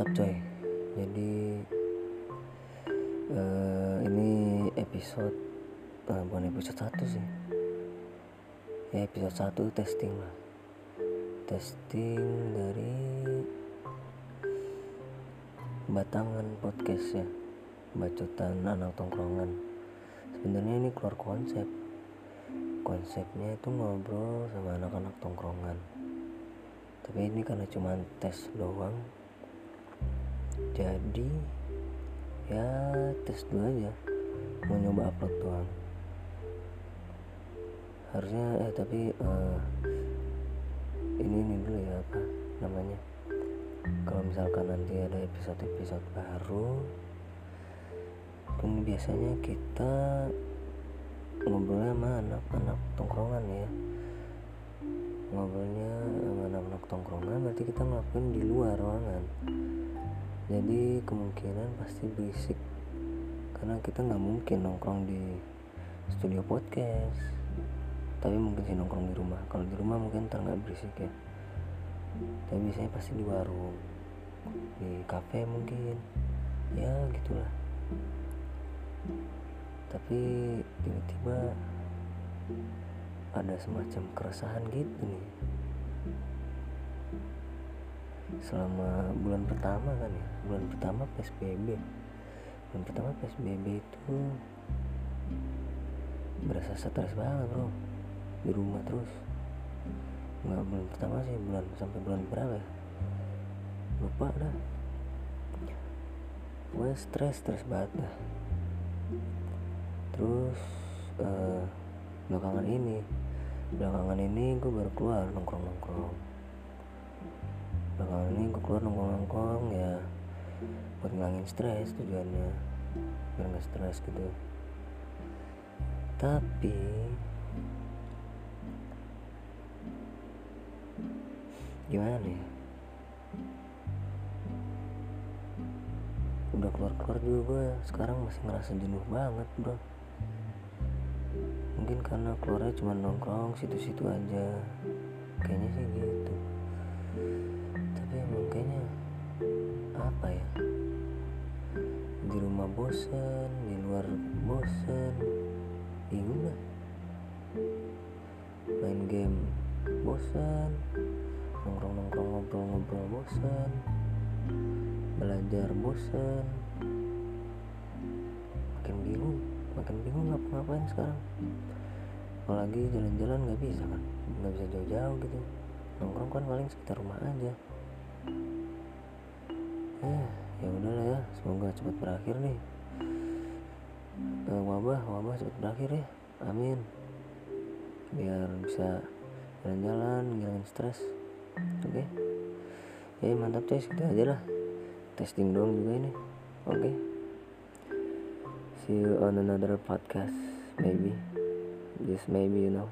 mantap coy. Jadi uh, ini episode uh, bukan episode satu sih. Ya episode satu testing lah. Testing dari batangan podcast ya. Bacotan anak tongkrongan. Sebenarnya ini keluar konsep. Konsepnya itu ngobrol sama anak-anak tongkrongan. Tapi ini karena cuma tes doang jadi ya tes dulu aja. Mau nyoba upload doang. Harusnya eh tapi uh, ini ini dulu ya apa namanya. Kalau misalkan nanti ada episode-episode baru kan biasanya kita ngobrolnya sama anak-anak tongkrongan ya. Ngobrolnya sama anak-anak tongkrongan berarti kita ngelakuin di luar ruangan jadi kemungkinan pasti berisik. Karena kita nggak mungkin nongkrong di studio podcast. Tapi mungkin sih nongkrong di rumah. Kalau di rumah mungkin ntar nggak berisik ya. Tapi biasanya pasti di warung. Di kafe mungkin. Ya gitulah. Tapi tiba-tiba ada semacam keresahan gitu nih selama bulan pertama kan ya? Bulan pertama PSBB bulan pertama PSBB itu berasa stres banget bro. Di rumah terus. Nggak bulan pertama sih bulan sampai bulan berapa ya? Lupa dah. Gue stres stres banget dah. Terus uh, belakangan ini belakangan ini gue baru keluar nongkrong nongkrong belakangan ini gue keluar nongkrong nongkrong ya buat ngilangin stres tujuannya biar nggak stres gitu. Tapi gimana ya? Udah keluar-keluar juga gue sekarang masih ngerasa jenuh banget bro. Mungkin karena keluarnya cuma nongkrong situ-situ aja. Kayaknya sih gitu bosen di luar bosen. Bingung lah main game bosan nongkrong-nongkrong ngobrol-ngobrol bosan belajar bosan makin bingung makin bingung ngapa-ngapain sekarang. Apalagi jalan-jalan nggak bisa kan nggak bisa jauh-jauh gitu. Nongkrong kan paling sekitar rumah aja. Eh ya udahlah ya semoga cepat berakhir nih uh, wabah wabah cepat berakhir ya. Amin. Biar bisa jalan-jalan ngilangin stres. Oke. Okay? ya mantap guys gitu aja lah. Testing doang juga ini. Oke. Okay? see you on another podcast maybe. Just maybe you know